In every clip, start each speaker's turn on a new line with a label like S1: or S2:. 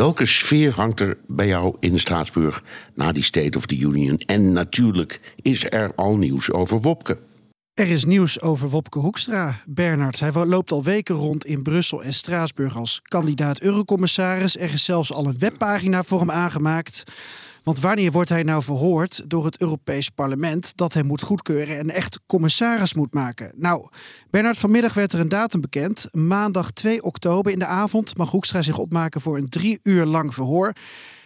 S1: welke sfeer hangt er bij jou in Straatsburg na die State of the Union? En natuurlijk is er al nieuws over Wopke.
S2: Er is nieuws over Wopke Hoekstra, Bernard. Hij loopt al weken rond in Brussel en Straatsburg als kandidaat eurocommissaris. Er is zelfs al een webpagina voor hem aangemaakt. Want wanneer wordt hij nou verhoord door het Europees Parlement dat hij moet goedkeuren en echt commissaris moet maken? Nou, Bernard, vanmiddag werd er een datum bekend. Maandag 2 oktober in de avond mag Hoekstra zich opmaken voor een drie uur lang verhoor.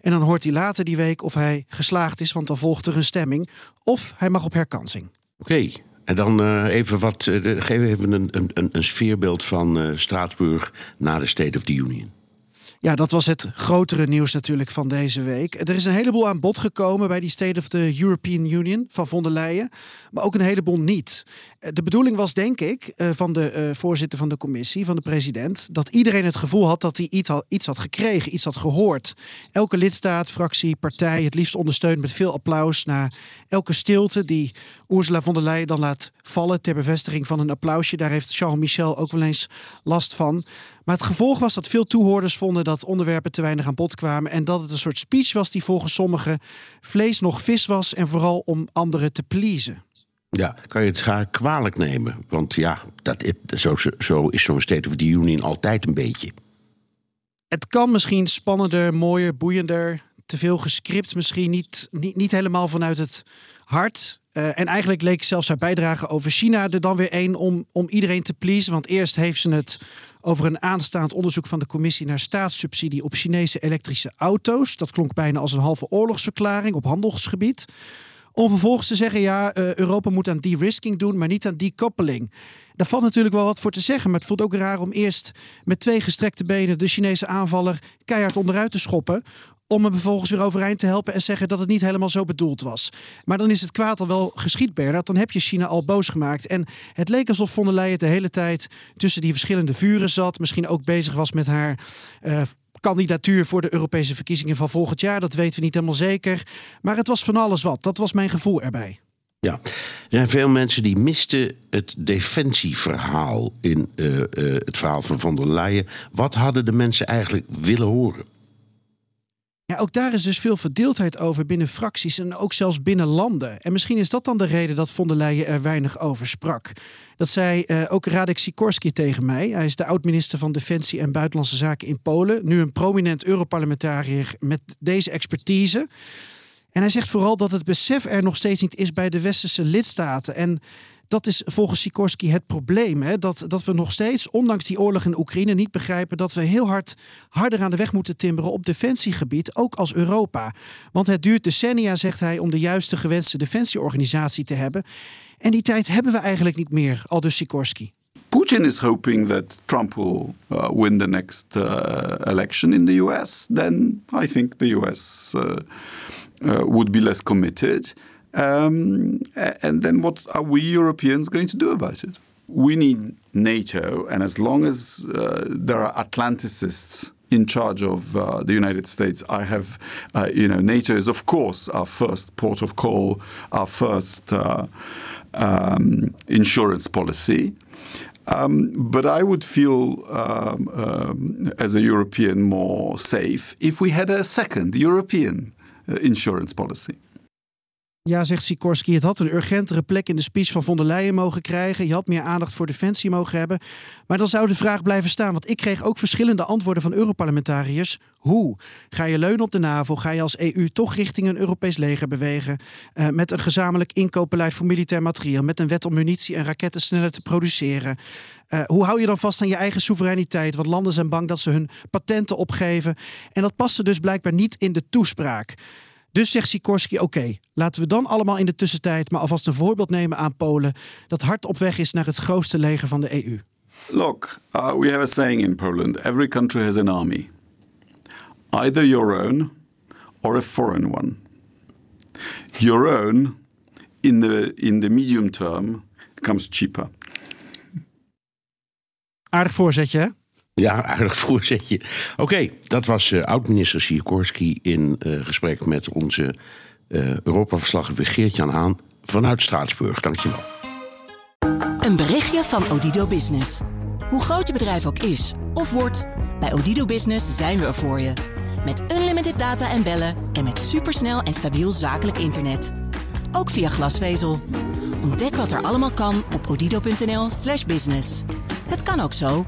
S2: En dan hoort hij later die week of hij geslaagd is, want dan volgt er een stemming. Of hij mag op herkansing.
S1: Oké, en dan uh, even wat, uh, geef even een, een, een sfeerbeeld van uh, Straatsburg na de State of the Union.
S2: Ja, dat was het grotere nieuws natuurlijk van deze week. Er is een heleboel aan bod gekomen bij die State of the European Union van von der Leyen. Maar ook een heleboel niet. De bedoeling was, denk ik, van de voorzitter van de commissie, van de president, dat iedereen het gevoel had dat hij iets had gekregen, iets had gehoord. Elke lidstaat, fractie, partij, het liefst ondersteund met veel applaus na elke stilte die Ursula von der Leyen dan laat vallen ter bevestiging van een applausje. Daar heeft Charles Michel ook wel eens last van. Maar het gevolg was dat veel toehoorders vonden dat onderwerpen te weinig aan bod kwamen. En dat het een soort speech was die volgens sommigen vlees nog vis was. En vooral om anderen te pleasen.
S1: Ja, kan je het graag kwalijk nemen? Want ja, dat, zo, zo is zo'n State of the Union altijd een beetje.
S2: Het kan misschien spannender, mooier, boeiender. Te veel gescript, misschien niet, niet, niet helemaal vanuit het hart. Uh, en eigenlijk leek zelfs haar bijdrage over China er dan weer één om, om iedereen te pleasen. Want eerst heeft ze het over een aanstaand onderzoek van de commissie naar staatssubsidie op Chinese elektrische auto's. Dat klonk bijna als een halve oorlogsverklaring op handelsgebied. Om vervolgens te zeggen, ja, uh, Europa moet aan de-risking doen, maar niet aan decoupling. Daar valt natuurlijk wel wat voor te zeggen, maar het voelt ook raar om eerst met twee gestrekte benen de Chinese aanvaller keihard onderuit te schoppen om hem vervolgens weer overeind te helpen en zeggen dat het niet helemaal zo bedoeld was. Maar dan is het kwaad al wel geschied, Bernard. Dan heb je China al boos gemaakt. En het leek alsof von der Leyen de hele tijd tussen die verschillende vuren zat. Misschien ook bezig was met haar... Uh, kandidatuur voor de Europese verkiezingen van volgend jaar. Dat weten we niet helemaal zeker. Maar het was van alles wat. Dat was mijn gevoel erbij.
S1: Ja, er zijn veel mensen die misten het defensieverhaal in uh, uh, het verhaal van von der Leyen. Wat hadden de mensen eigenlijk willen horen?
S2: Ja, ook daar is dus veel verdeeldheid over binnen fracties en ook zelfs binnen landen. En misschien is dat dan de reden dat von der Leyen er weinig over sprak. Dat zei uh, ook Radek Sikorski tegen mij. Hij is de oud-minister van Defensie en Buitenlandse Zaken in Polen. Nu een prominent Europarlementariër met deze expertise. En hij zegt vooral dat het besef er nog steeds niet is bij de westerse lidstaten. En dat is volgens Sikorski het probleem. Hè? Dat, dat we nog steeds, ondanks die oorlog in Oekraïne, niet begrijpen dat we heel hard harder aan de weg moeten timmeren op defensiegebied, ook als Europa. Want het duurt decennia, zegt hij, om de juiste gewenste defensieorganisatie te hebben. En die tijd hebben we eigenlijk niet meer, al dus Sikorski.
S3: Putin is hoping that Trump will uh, win the next uh, election in the US. Then I think the US uh, would be less committed. Um, and then what are we Europeans going to do about it? We need NATO, and as long as uh, there are Atlanticists in charge of uh, the United States, I have, uh, you know, NATO is of course our first port of call, our first uh, um, insurance policy. Um, but I would feel, um, um, as a European, more safe if we had a second European uh, insurance policy.
S2: Ja, zegt Sikorski, het had een urgentere plek in de speech van von der Leyen mogen krijgen. Je had meer aandacht voor defensie mogen hebben. Maar dan zou de vraag blijven staan, want ik kreeg ook verschillende antwoorden van Europarlementariërs. Hoe? Ga je leunen op de NAVO? Ga je als EU toch richting een Europees leger bewegen? Uh, met een gezamenlijk inkoopbeleid voor militair materieel, met een wet om munitie en raketten sneller te produceren. Uh, hoe hou je dan vast aan je eigen soevereiniteit? Want landen zijn bang dat ze hun patenten opgeven. En dat paste dus blijkbaar niet in de toespraak. Dus zegt Sikorski: oké, laten we dan allemaal in de tussentijd maar alvast een voorbeeld nemen aan Polen, dat hard op weg is naar het grootste leger van de EU.
S3: Look, uh, we have a saying in Poland: every country has an army. either your own or a foreign one. Your own, in the, in the medium term, comes cheaper.
S2: Aardig voorzetje, hè?
S1: Ja, aardig voorzetje. Oké, dat was uh, oud-minister Sikorski in uh, gesprek met onze uh, Europa-verslaggever Geert-Jan Haan vanuit Straatsburg. Dankjewel.
S4: Een berichtje van Odido Business. Hoe groot je bedrijf ook is of wordt, bij Odido Business zijn we er voor je. Met unlimited data en bellen en met supersnel en stabiel zakelijk internet. Ook via glasvezel. Ontdek wat er allemaal kan op odido.nl/slash business. Het kan ook zo.